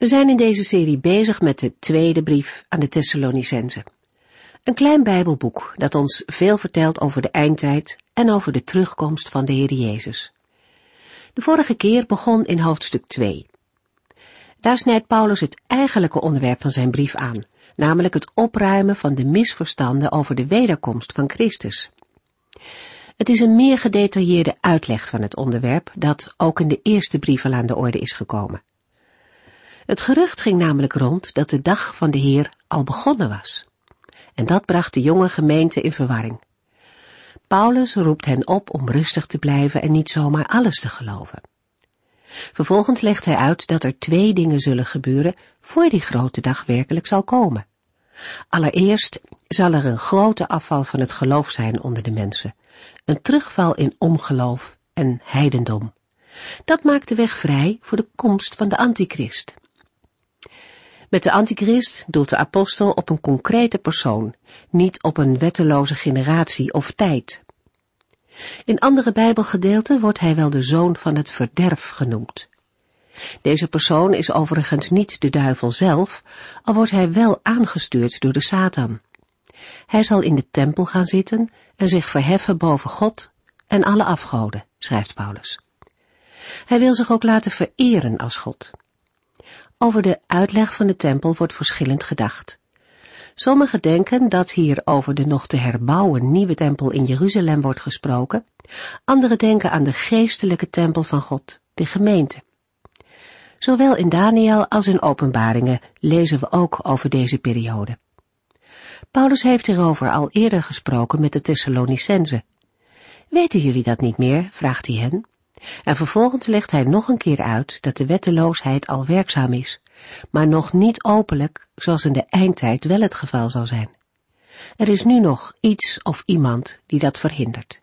We zijn in deze serie bezig met de tweede brief aan de Thessalonicense. Een klein Bijbelboek dat ons veel vertelt over de eindtijd en over de terugkomst van de Heer Jezus. De vorige keer begon in hoofdstuk 2. Daar snijdt Paulus het eigenlijke onderwerp van zijn brief aan, namelijk het opruimen van de misverstanden over de wederkomst van Christus. Het is een meer gedetailleerde uitleg van het onderwerp dat ook in de eerste brief aan de orde is gekomen. Het gerucht ging namelijk rond dat de dag van de Heer al begonnen was. En dat bracht de jonge gemeente in verwarring. Paulus roept hen op om rustig te blijven en niet zomaar alles te geloven. Vervolgens legt hij uit dat er twee dingen zullen gebeuren voor die grote dag werkelijk zal komen. Allereerst zal er een grote afval van het geloof zijn onder de mensen, een terugval in ongeloof en heidendom. Dat maakt de weg vrij voor de komst van de antichrist. Met de antichrist doelt de apostel op een concrete persoon, niet op een wetteloze generatie of tijd. In andere bijbelgedeelten wordt hij wel de zoon van het verderf genoemd. Deze persoon is overigens niet de duivel zelf, al wordt hij wel aangestuurd door de Satan. Hij zal in de tempel gaan zitten en zich verheffen boven God en alle afgoden, schrijft Paulus. Hij wil zich ook laten vereren als God. Over de uitleg van de tempel wordt verschillend gedacht. Sommigen denken dat hier over de nog te herbouwen nieuwe tempel in Jeruzalem wordt gesproken. Anderen denken aan de geestelijke tempel van God, de gemeente. Zowel in Daniel als in Openbaringen lezen we ook over deze periode. Paulus heeft hierover al eerder gesproken met de Thessalonicenzen. Weten jullie dat niet meer? vraagt hij hen. En vervolgens legt hij nog een keer uit dat de wetteloosheid al werkzaam is, maar nog niet openlijk, zoals in de eindtijd wel het geval zal zijn. Er is nu nog iets of iemand die dat verhindert.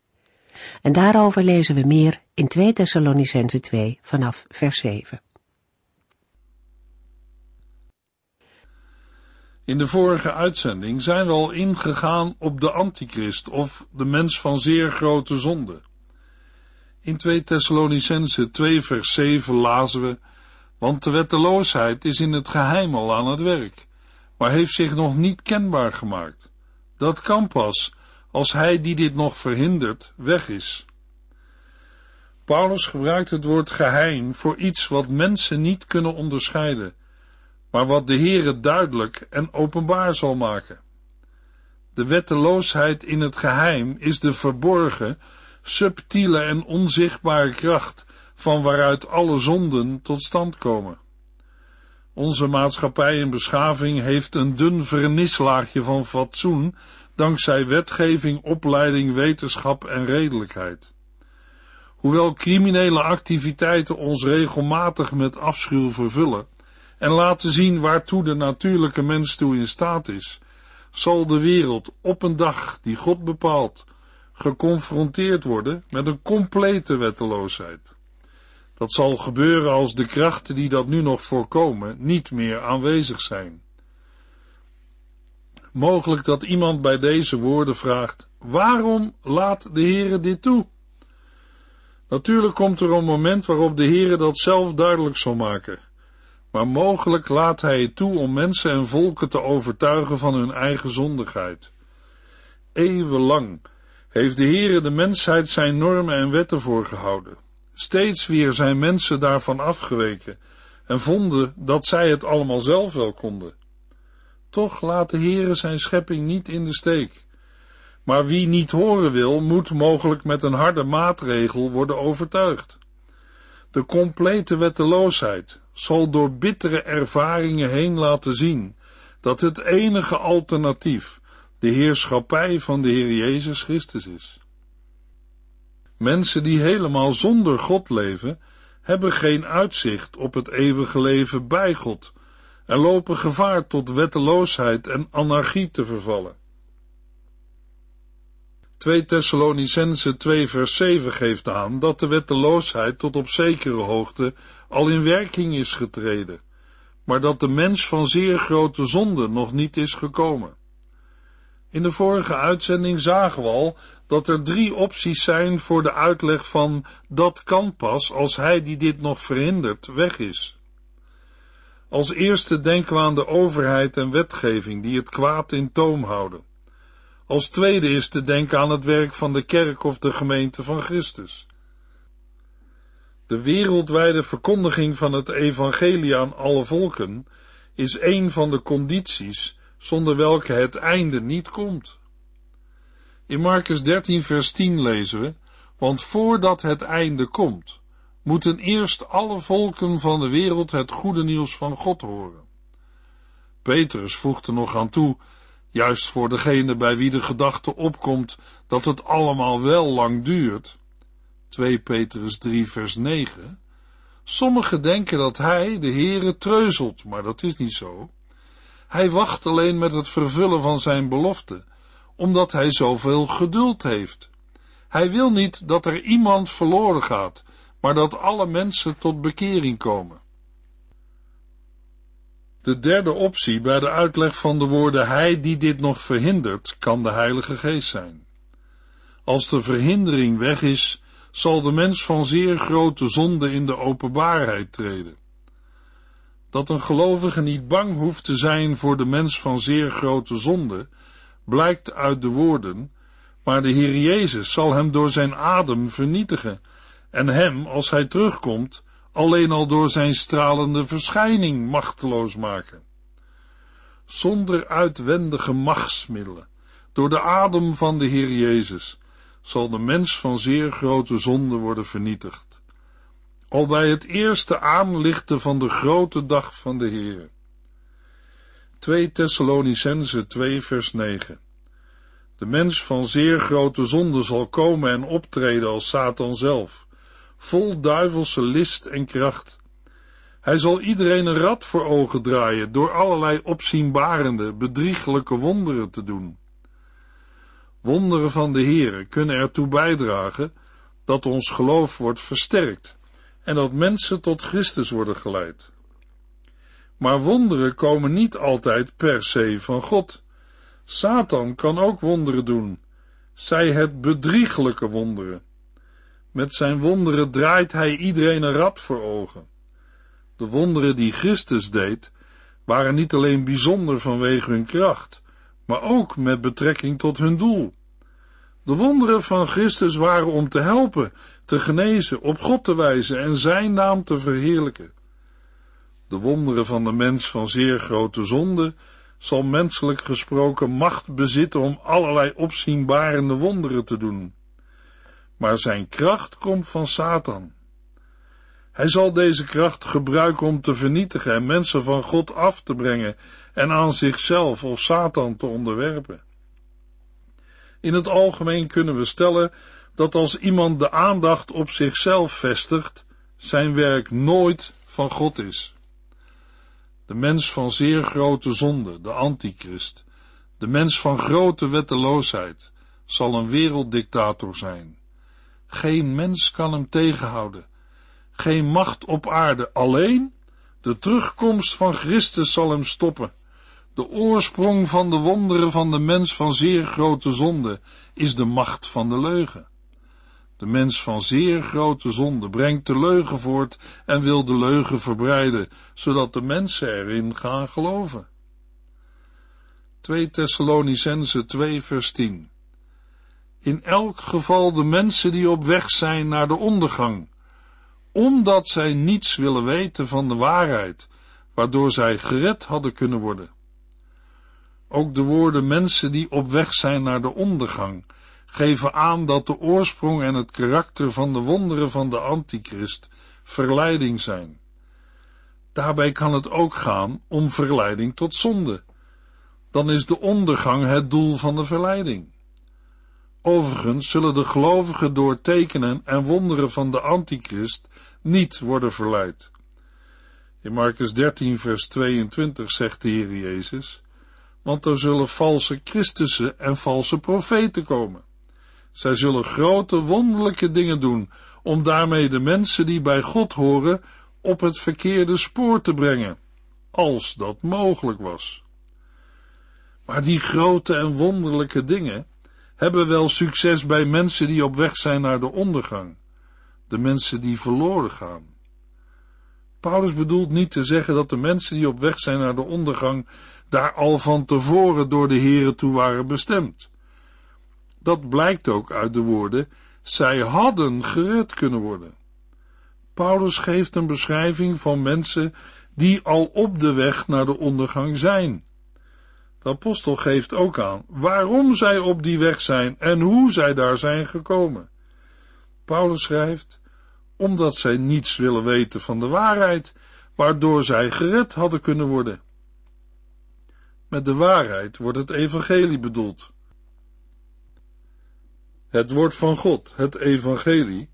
En daarover lezen we meer in 2 Thessalonicense 2 vanaf vers 7. In de vorige uitzending zijn we al ingegaan op de antichrist of de mens van zeer grote zonde. In 2 Thessalonicense 2 vers 7 lazen we, want de wetteloosheid is in het geheim al aan het werk, maar heeft zich nog niet kenbaar gemaakt. Dat kan pas als hij die dit nog verhindert weg is. Paulus gebruikt het woord geheim voor iets wat mensen niet kunnen onderscheiden, maar wat de Heere duidelijk en openbaar zal maken. De wetteloosheid in het geheim is de verborgen, subtiele en onzichtbare kracht van waaruit alle zonden tot stand komen. Onze maatschappij en beschaving heeft een dun vernislaagje van fatsoen dankzij wetgeving, opleiding, wetenschap en redelijkheid. Hoewel criminele activiteiten ons regelmatig met afschuw vervullen en laten zien waartoe de natuurlijke mens toe in staat is, zal de wereld op een dag die God bepaalt geconfronteerd worden met een complete wetteloosheid. Dat zal gebeuren als de krachten die dat nu nog voorkomen niet meer aanwezig zijn. Mogelijk dat iemand bij deze woorden vraagt: waarom laat de Heere dit toe? Natuurlijk komt er een moment waarop de Heere dat zelf duidelijk zal maken. Maar mogelijk laat hij het toe om mensen en volken te overtuigen van hun eigen zondigheid. Eeuwenlang heeft de Heere de mensheid zijn normen en wetten voorgehouden. Steeds weer zijn mensen daarvan afgeweken en vonden dat zij het allemaal zelf wel konden. Toch laat de Heere zijn schepping niet in de steek. Maar wie niet horen wil, moet mogelijk met een harde maatregel worden overtuigd. De complete wetteloosheid zal door bittere ervaringen heen laten zien dat het enige alternatief de heerschappij van de Heer Jezus Christus is. Mensen die helemaal zonder God leven, hebben geen uitzicht op het eeuwige leven bij God en lopen gevaar tot wetteloosheid en anarchie te vervallen. 2 Thessalonicense 2 vers 7 geeft aan dat de wetteloosheid tot op zekere hoogte al in werking is getreden, maar dat de mens van zeer grote zonde nog niet is gekomen. In de vorige uitzending zagen we al dat er drie opties zijn voor de uitleg van dat kan pas als hij die dit nog verhindert weg is. Als eerste denken we aan de overheid en wetgeving die het kwaad in toom houden. Als tweede is te denken aan het werk van de kerk of de gemeente van Christus. De wereldwijde verkondiging van het evangelie aan alle volken is een van de condities zonder welke het einde niet komt. In Marcus 13 vers 10 lezen we, want voordat het einde komt, moeten eerst alle volken van de wereld het goede nieuws van God horen. Petrus voegt er nog aan toe, juist voor degene bij wie de gedachte opkomt dat het allemaal wel lang duurt. 2 Petrus 3 vers 9. Sommigen denken dat hij, de Heere, treuzelt, maar dat is niet zo. Hij wacht alleen met het vervullen van zijn belofte, omdat hij zoveel geduld heeft. Hij wil niet dat er iemand verloren gaat, maar dat alle mensen tot bekering komen. De derde optie bij de uitleg van de woorden hij die dit nog verhindert, kan de Heilige Geest zijn. Als de verhindering weg is, zal de mens van zeer grote zonde in de openbaarheid treden. Dat een gelovige niet bang hoeft te zijn voor de mens van zeer grote zonde, blijkt uit de woorden, maar de Heer Jezus zal hem door zijn adem vernietigen en hem, als hij terugkomt, alleen al door zijn stralende verschijning machteloos maken. Zonder uitwendige machtsmiddelen, door de adem van de Heer Jezus, zal de mens van zeer grote zonde worden vernietigd. Al bij het eerste aanlichten van de grote dag van de Heer. 2 Thessalonicense 2 vers 9 De mens van zeer grote zonde zal komen en optreden als Satan zelf vol duivelse list en kracht. Hij zal iedereen een rad voor ogen draaien door allerlei opzienbarende, bedrieglijke wonderen te doen. Wonderen van de Heere kunnen ertoe bijdragen dat ons geloof wordt versterkt en dat mensen tot Christus worden geleid. Maar wonderen komen niet altijd per se van God. Satan kan ook wonderen doen, zij het bedrieglijke wonderen. Met zijn wonderen draait hij iedereen een rad voor ogen. De wonderen die Christus deed, waren niet alleen bijzonder vanwege hun kracht, maar ook met betrekking tot hun doel. De wonderen van Christus waren om te helpen, te genezen, op God te wijzen en zijn naam te verheerlijken. De wonderen van de mens van zeer grote zonde zal menselijk gesproken macht bezitten om allerlei opzienbarende wonderen te doen maar zijn kracht komt van Satan. Hij zal deze kracht gebruiken om te vernietigen en mensen van God af te brengen en aan zichzelf of Satan te onderwerpen. In het algemeen kunnen we stellen dat als iemand de aandacht op zichzelf vestigt, zijn werk nooit van God is. De mens van zeer grote zonde, de antichrist, de mens van grote wetteloosheid, zal een werelddictator zijn. Geen mens kan hem tegenhouden. Geen macht op aarde alleen. De terugkomst van Christus zal hem stoppen. De oorsprong van de wonderen van de mens van zeer grote zonde is de macht van de leugen. De mens van zeer grote zonde brengt de leugen voort en wil de leugen verbreiden, zodat de mensen erin gaan geloven. 2 Thessalonicense 2 vers 10 in elk geval de mensen die op weg zijn naar de ondergang, omdat zij niets willen weten van de waarheid, waardoor zij gered hadden kunnen worden. Ook de woorden mensen die op weg zijn naar de ondergang geven aan dat de oorsprong en het karakter van de wonderen van de antichrist verleiding zijn. Daarbij kan het ook gaan om verleiding tot zonde. Dan is de ondergang het doel van de verleiding. Overigens zullen de gelovigen door tekenen en wonderen van de antichrist niet worden verleid. In Marcus 13, vers 22 zegt de Heer Jezus, want er zullen valse Christussen en valse profeten komen. Zij zullen grote wonderlijke dingen doen, om daarmee de mensen die bij God horen op het verkeerde spoor te brengen, als dat mogelijk was. Maar die grote en wonderlijke dingen hebben wel succes bij mensen die op weg zijn naar de ondergang, de mensen die verloren gaan. Paulus bedoelt niet te zeggen dat de mensen die op weg zijn naar de ondergang daar al van tevoren door de Here toe waren bestemd. Dat blijkt ook uit de woorden, zij hadden gered kunnen worden. Paulus geeft een beschrijving van mensen die al op de weg naar de ondergang zijn. De apostel geeft ook aan waarom zij op die weg zijn en hoe zij daar zijn gekomen. Paulus schrijft, omdat zij niets willen weten van de waarheid, waardoor zij gered hadden kunnen worden. Met de waarheid wordt het evangelie bedoeld. Het woord van God, het evangelie,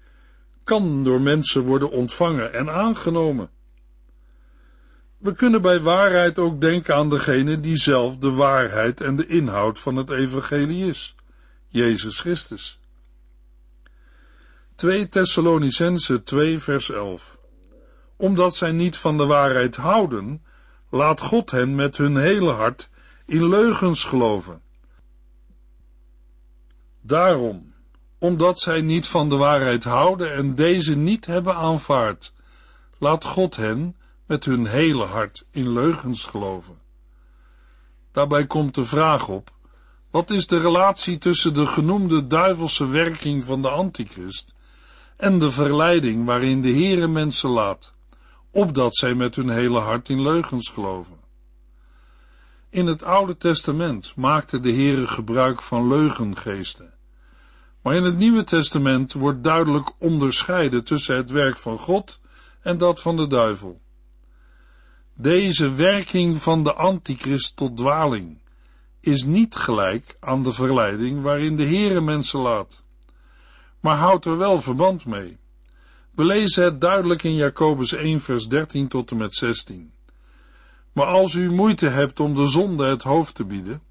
kan door mensen worden ontvangen en aangenomen. We kunnen bij waarheid ook denken aan degene die zelf de waarheid en de inhoud van het evangelie is, Jezus Christus. 2 Thessalonicense 2 vers 11 Omdat zij niet van de waarheid houden, laat God hen met hun hele hart in leugens geloven. Daarom, omdat zij niet van de waarheid houden en deze niet hebben aanvaard, laat God hen met hun hele hart in leugens geloven. Daarbij komt de vraag op, wat is de relatie tussen de genoemde duivelse werking van de antichrist en de verleiding waarin de Heere mensen laat, opdat zij met hun hele hart in leugens geloven? In het Oude Testament maakte de Heere gebruik van leugengeesten. Maar in het Nieuwe Testament wordt duidelijk onderscheiden tussen het werk van God en dat van de duivel. Deze werking van de antichrist tot dwaling is niet gelijk aan de verleiding waarin de Heere mensen laat, maar houdt er wel verband mee. We lezen het duidelijk in Jacobus 1 vers 13 tot en met 16. Maar als u moeite hebt om de zonde het hoofd te bieden,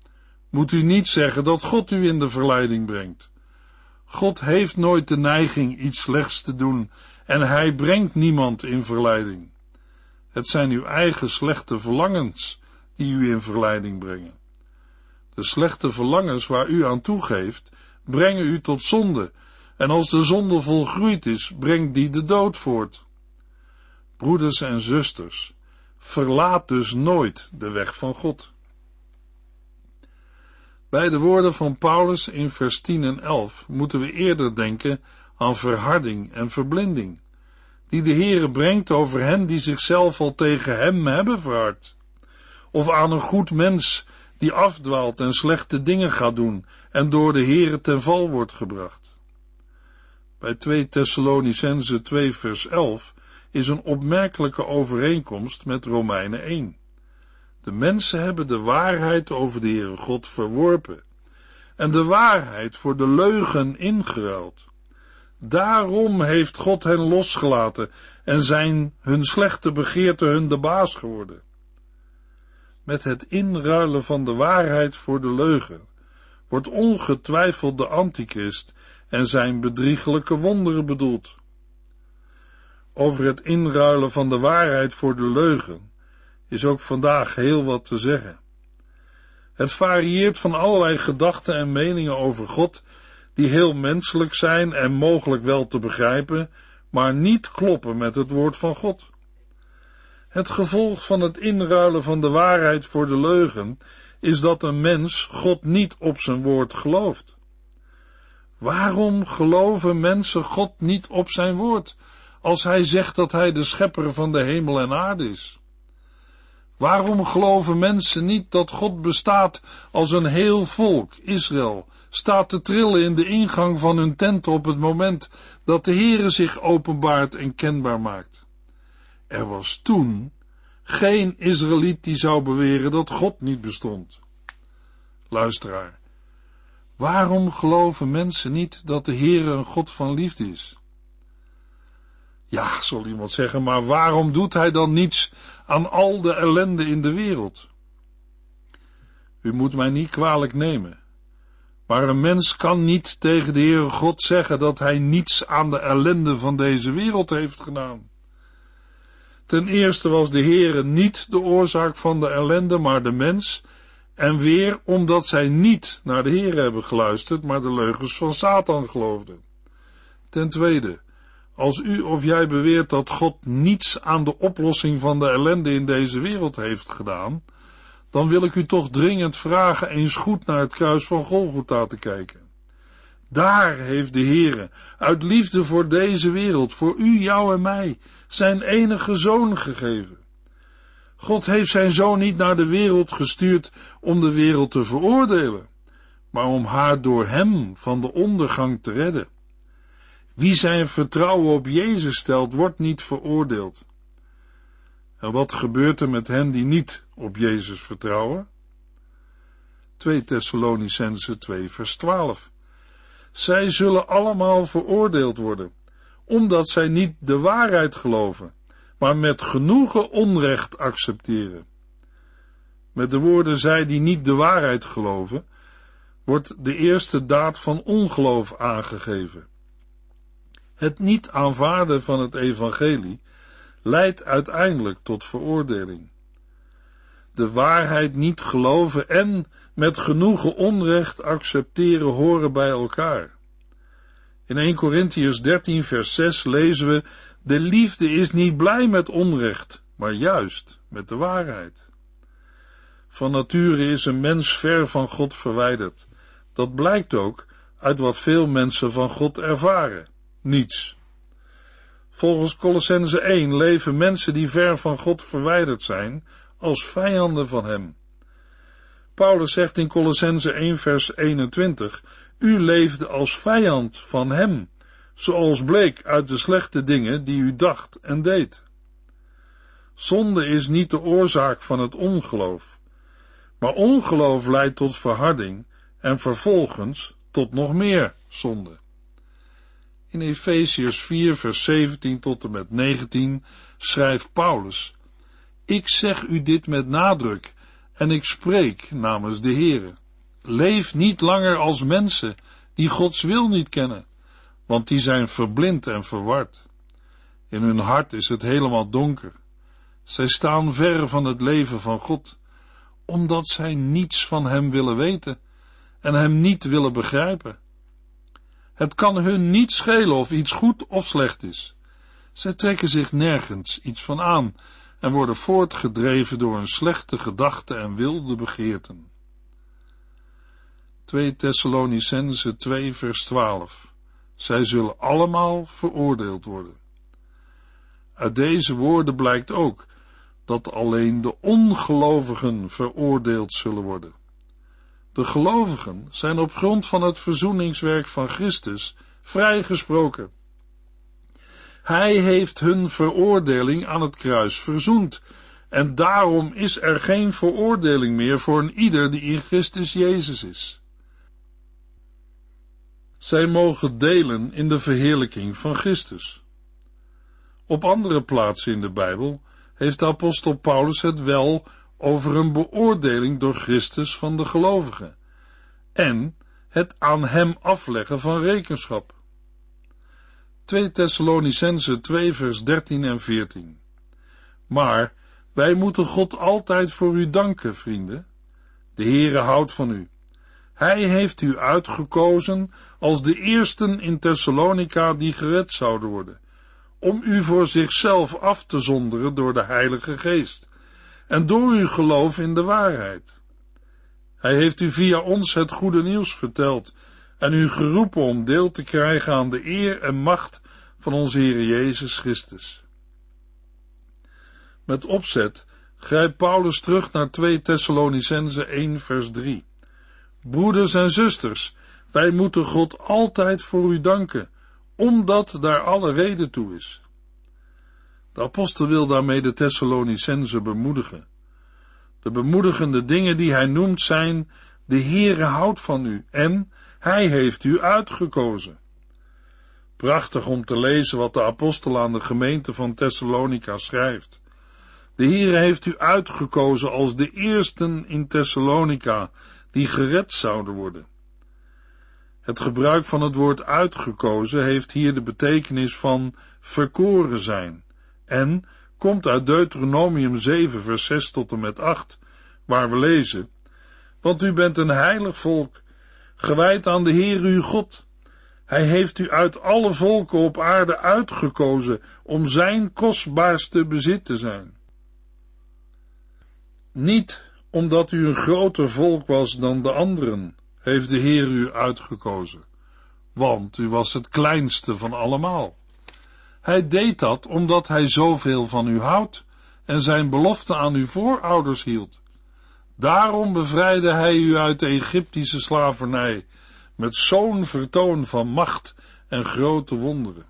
moet u niet zeggen dat God u in de verleiding brengt. God heeft nooit de neiging iets slechts te doen en hij brengt niemand in verleiding. Het zijn uw eigen slechte verlangens die u in verleiding brengen. De slechte verlangens waar u aan toegeeft, brengen u tot zonde, en als de zonde volgroeid is, brengt die de dood voort. Broeders en zusters, verlaat dus nooit de weg van God. Bij de woorden van Paulus in vers 10 en 11 moeten we eerder denken aan verharding en verblinding die de Heere brengt over hen die zichzelf al tegen hem hebben verhard. Of aan een goed mens die afdwaalt en slechte dingen gaat doen en door de Heere ten val wordt gebracht. Bij 2 Thessalonicense 2 vers 11 is een opmerkelijke overeenkomst met Romeinen 1. De mensen hebben de waarheid over de Heere God verworpen en de waarheid voor de leugen ingeruild. Daarom heeft God hen losgelaten en zijn hun slechte begeerte hun de baas geworden. Met het inruilen van de waarheid voor de leugen wordt ongetwijfeld de antichrist en zijn bedriegelijke wonderen bedoeld. Over het inruilen van de waarheid voor de leugen is ook vandaag heel wat te zeggen. Het varieert van allerlei gedachten en meningen over God die heel menselijk zijn en mogelijk wel te begrijpen, maar niet kloppen met het woord van God. Het gevolg van het inruilen van de waarheid voor de leugen is dat een mens God niet op zijn woord gelooft. Waarom geloven mensen God niet op zijn woord, als hij zegt dat hij de schepper van de hemel en aarde is? Waarom geloven mensen niet dat God bestaat als een heel volk, Israël, staat te trillen in de ingang van hun tent op het moment dat de Heere zich openbaart en kenbaar maakt. Er was toen geen Israëliet die zou beweren dat God niet bestond. Luisteraar, waarom geloven mensen niet dat de Heere een God van liefde is? Ja, zal iemand zeggen, maar waarom doet hij dan niets aan al de ellende in de wereld? U moet mij niet kwalijk nemen. Maar een mens kan niet tegen de Heere God zeggen dat hij niets aan de ellende van deze wereld heeft gedaan. Ten eerste was de Heere niet de oorzaak van de ellende, maar de mens, en weer omdat zij niet naar de Heere hebben geluisterd, maar de leugens van Satan geloofden. Ten tweede, als u of jij beweert dat God niets aan de oplossing van de ellende in deze wereld heeft gedaan, dan wil ik u toch dringend vragen eens goed naar het kruis van Golgotha te kijken. Daar heeft de Heere, uit liefde voor deze wereld, voor u, jou en mij, zijn enige zoon gegeven. God heeft zijn zoon niet naar de wereld gestuurd om de wereld te veroordelen, maar om haar door hem van de ondergang te redden. Wie zijn vertrouwen op Jezus stelt, wordt niet veroordeeld. En wat gebeurt er met hen die niet op Jezus vertrouwen? 2 Thessalonicense 2 vers 12. Zij zullen allemaal veroordeeld worden, omdat zij niet de waarheid geloven, maar met genoegen onrecht accepteren. Met de woorden zij die niet de waarheid geloven, wordt de eerste daad van ongeloof aangegeven. Het niet aanvaarden van het evangelie leidt uiteindelijk tot veroordeling. De waarheid niet geloven en met genoegen onrecht accepteren horen bij elkaar. In 1 Corinthians 13 vers 6 lezen we, de liefde is niet blij met onrecht, maar juist met de waarheid. Van nature is een mens ver van God verwijderd. Dat blijkt ook uit wat veel mensen van God ervaren. Niets. Volgens Colossense 1 leven mensen die ver van God verwijderd zijn als vijanden van hem. Paulus zegt in Colossense 1 vers 21, u leefde als vijand van hem, zoals bleek uit de slechte dingen die u dacht en deed. Zonde is niet de oorzaak van het ongeloof, maar ongeloof leidt tot verharding en vervolgens tot nog meer zonde. In Efesiërs 4 vers 17 tot en met 19 schrijft Paulus, Ik zeg u dit met nadruk en ik spreek namens de Heere. Leef niet langer als mensen die Gods wil niet kennen, want die zijn verblind en verward. In hun hart is het helemaal donker. Zij staan ver van het leven van God, omdat zij niets van Hem willen weten en Hem niet willen begrijpen. Het kan hun niet schelen of iets goed of slecht is. Zij trekken zich nergens iets van aan en worden voortgedreven door een slechte gedachte en wilde begeerten. 2 Thessalonicense 2 vers 12 Zij zullen allemaal veroordeeld worden. Uit deze woorden blijkt ook dat alleen de ongelovigen veroordeeld zullen worden. De gelovigen zijn op grond van het verzoeningswerk van Christus vrijgesproken. Hij heeft hun veroordeling aan het kruis verzoend, en daarom is er geen veroordeling meer voor een ieder die in Christus Jezus is. Zij mogen delen in de verheerlijking van Christus. Op andere plaatsen in de Bijbel heeft de apostel Paulus het wel over een beoordeling door Christus van de gelovigen en het aan hem afleggen van rekenschap. 2 Thessalonicense 2 vers 13 en 14 Maar wij moeten God altijd voor u danken, vrienden. De Heere houdt van u. Hij heeft u uitgekozen als de eersten in Thessalonica die gered zouden worden, om u voor zichzelf af te zonderen door de Heilige Geest en door uw geloof in de waarheid. Hij heeft u via ons het goede nieuws verteld en u geroepen om deel te krijgen aan de eer en macht van onze Heer Jezus Christus. Met opzet grijpt Paulus terug naar 2 Thessalonicense 1 vers 3. Broeders en zusters, wij moeten God altijd voor u danken, omdat daar alle reden toe is. De apostel wil daarmee de Thessalonicense bemoedigen. De bemoedigende dingen die hij noemt zijn, de Heere houdt van u en hij heeft u uitgekozen. Prachtig om te lezen wat de apostel aan de gemeente van Thessalonica schrijft. De Heer heeft u uitgekozen als de eersten in Thessalonica die gered zouden worden. Het gebruik van het woord uitgekozen heeft hier de betekenis van verkoren zijn en komt uit Deuteronomium 7 vers 6 tot en met 8, waar we lezen, want u bent een heilig volk, gewijd aan de Heer uw God. Hij heeft u uit alle volken op aarde uitgekozen om zijn kostbaarste bezit te zijn. Niet omdat u een groter volk was dan de anderen, heeft de Heer u uitgekozen, want u was het kleinste van allemaal. Hij deed dat omdat hij zoveel van u houdt en zijn belofte aan uw voorouders hield. Daarom bevrijdde hij u uit de Egyptische slavernij met zo'n vertoon van macht en grote wonderen.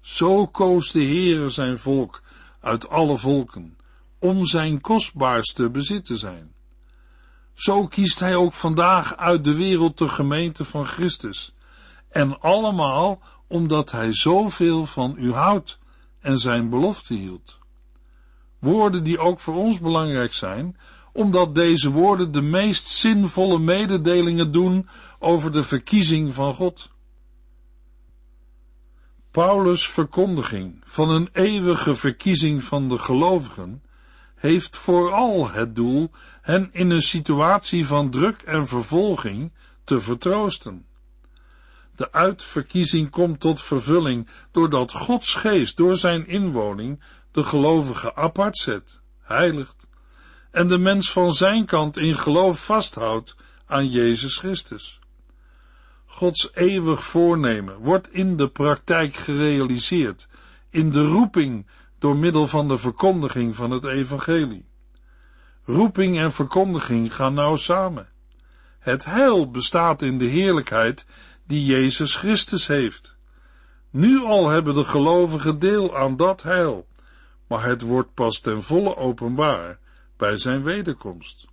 Zo koos de Heere zijn volk uit alle volken, om zijn kostbaarste bezit te zijn. Zo kiest hij ook vandaag uit de wereld de gemeente van Christus, en allemaal omdat hij zoveel van u houdt en zijn belofte hield. Woorden die ook voor ons belangrijk zijn, omdat deze woorden de meest zinvolle mededelingen doen over de verkiezing van God. Paulus' verkondiging van een eeuwige verkiezing van de gelovigen heeft vooral het doel hen in een situatie van druk en vervolging te vertroosten. De uitverkiezing komt tot vervulling doordat Gods geest door zijn inwoning de gelovige apart zet, heiligt en de mens van zijn kant in geloof vasthoudt aan Jezus Christus. Gods eeuwig voornemen wordt in de praktijk gerealiseerd, in de roeping door middel van de verkondiging van het evangelie. Roeping en verkondiging gaan nauw samen. Het heil bestaat in de heerlijkheid die Jezus Christus heeft. Nu al hebben de gelovigen deel aan dat heil, maar het wordt pas ten volle openbaar bij zijn wederkomst.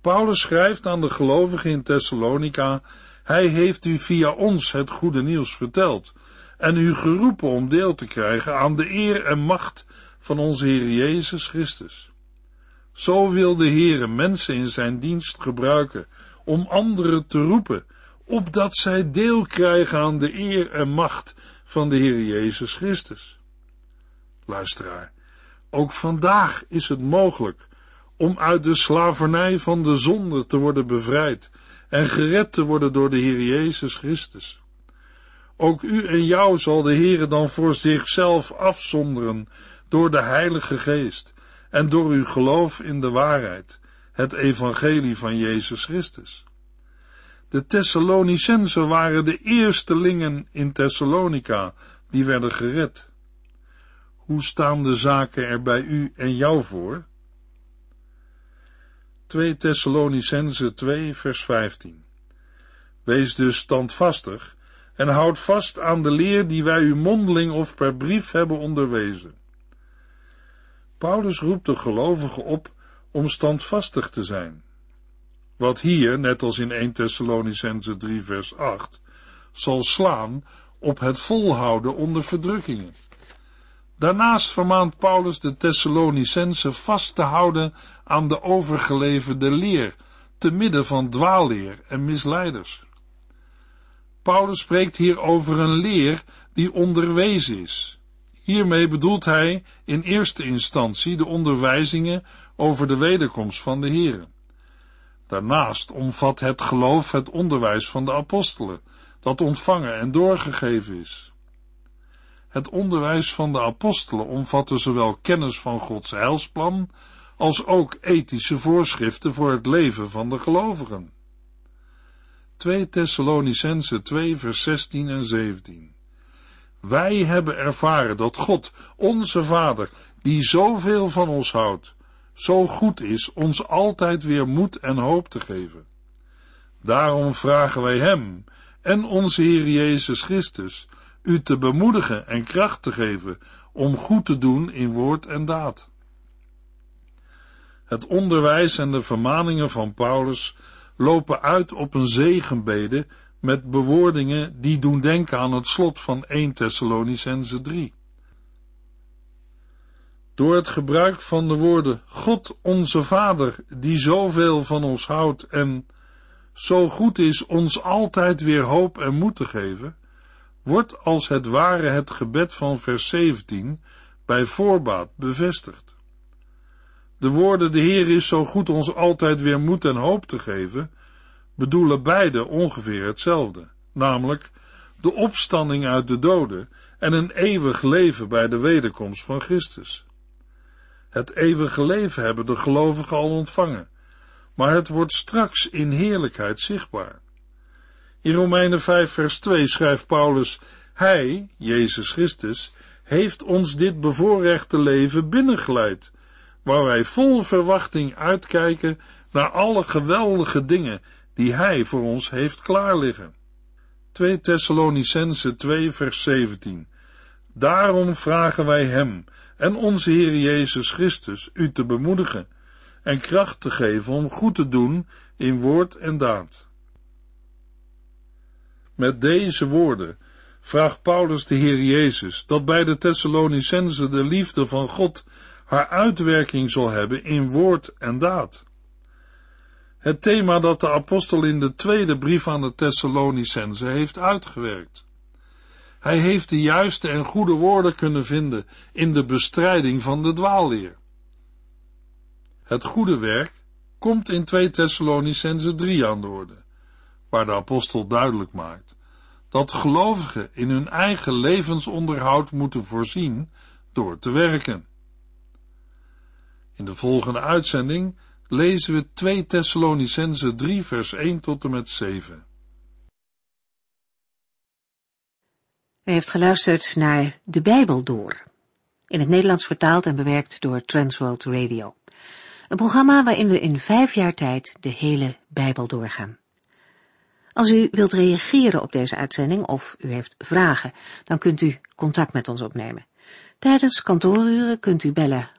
Paulus schrijft aan de gelovigen in Thessalonica, hij heeft u via ons het goede nieuws verteld en u geroepen om deel te krijgen aan de eer en macht van onze Heer Jezus Christus. Zo wil de Heere mensen in zijn dienst gebruiken om anderen te roepen, opdat zij deel krijgen aan de eer en macht van de Heer Jezus Christus. Luisteraar, ook vandaag is het mogelijk om uit de slavernij van de zonde te worden bevrijd en gered te worden door de Heer Jezus Christus. Ook u en jou zal de Heere dan voor zichzelf afzonderen door de Heilige Geest en door uw geloof in de waarheid, het evangelie van Jezus Christus. De Thessalonicensen waren de eerstelingen in Thessalonica die werden gered. Hoe staan de zaken er bij u en jou voor? 2 Thessalonicense 2 vers 15 Wees dus standvastig en houd vast aan de leer die wij u mondeling of per brief hebben onderwezen. Paulus roept de gelovigen op om standvastig te zijn. Wat hier, net als in 1 Thessalonicense 3 vers 8, zal slaan op het volhouden onder verdrukkingen. Daarnaast vermaant Paulus de Thessalonicense vast te houden aan de overgeleverde leer, te midden van dwaalleer en misleiders. Paulus spreekt hier over een leer die onderwezen is. Hiermee bedoelt hij in eerste instantie de onderwijzingen over de wederkomst van de Heer. Daarnaast omvat het geloof het onderwijs van de apostelen, dat ontvangen en doorgegeven is. Het onderwijs van de apostelen omvatte zowel kennis van Gods heilsplan als ook ethische voorschriften voor het leven van de gelovigen. 2 Thessalonicense 2 vers 16 en 17 Wij hebben ervaren dat God, onze Vader, die zoveel van ons houdt, zo goed is ons altijd weer moed en hoop te geven. Daarom vragen wij Hem en onze Heer Jezus Christus u te bemoedigen en kracht te geven om goed te doen in woord en daad. Het onderwijs en de vermaningen van Paulus lopen uit op een zegenbede met bewoordingen die doen denken aan het slot van 1 Thessalonicense 3. Door het gebruik van de woorden God onze Vader, die zoveel van ons houdt en zo goed is ons altijd weer hoop en moed te geven, wordt als het ware het gebed van vers 17 bij voorbaat bevestigd. De woorden de Heer is zo goed ons altijd weer moed en hoop te geven, bedoelen beide ongeveer hetzelfde, namelijk de opstanding uit de doden en een eeuwig leven bij de wederkomst van Christus. Het eeuwige leven hebben de gelovigen al ontvangen, maar het wordt straks in heerlijkheid zichtbaar. In Romeinen 5 vers 2 schrijft Paulus, Hij, Jezus Christus, heeft ons dit bevoorrechte leven binnengeleid, waar wij vol verwachting uitkijken naar alle geweldige dingen die Hij voor ons heeft klaarliggen. 2 Thessalonicense 2 vers 17 Daarom vragen wij Hem en onze Heer Jezus Christus u te bemoedigen en kracht te geven om goed te doen in woord en daad. Met deze woorden vraagt Paulus de Heer Jezus dat bij de Thessalonicense de liefde van God haar uitwerking zal hebben in woord en daad. Het thema dat de apostel in de tweede brief aan de Thessalonicense heeft uitgewerkt. Hij heeft de juiste en goede woorden kunnen vinden in de bestrijding van de dwaalleer. Het goede werk komt in 2 Thessalonicense 3 aan de orde, waar de apostel duidelijk maakt dat gelovigen in hun eigen levensonderhoud moeten voorzien door te werken. In de volgende uitzending lezen we 2 Thessalonicense 3 vers 1 tot en met 7. U heeft geluisterd naar De Bijbel Door, in het Nederlands vertaald en bewerkt door Transworld Radio. Een programma waarin we in vijf jaar tijd de hele Bijbel doorgaan. Als u wilt reageren op deze uitzending of u heeft vragen, dan kunt u contact met ons opnemen. Tijdens kantooruren kunt u bellen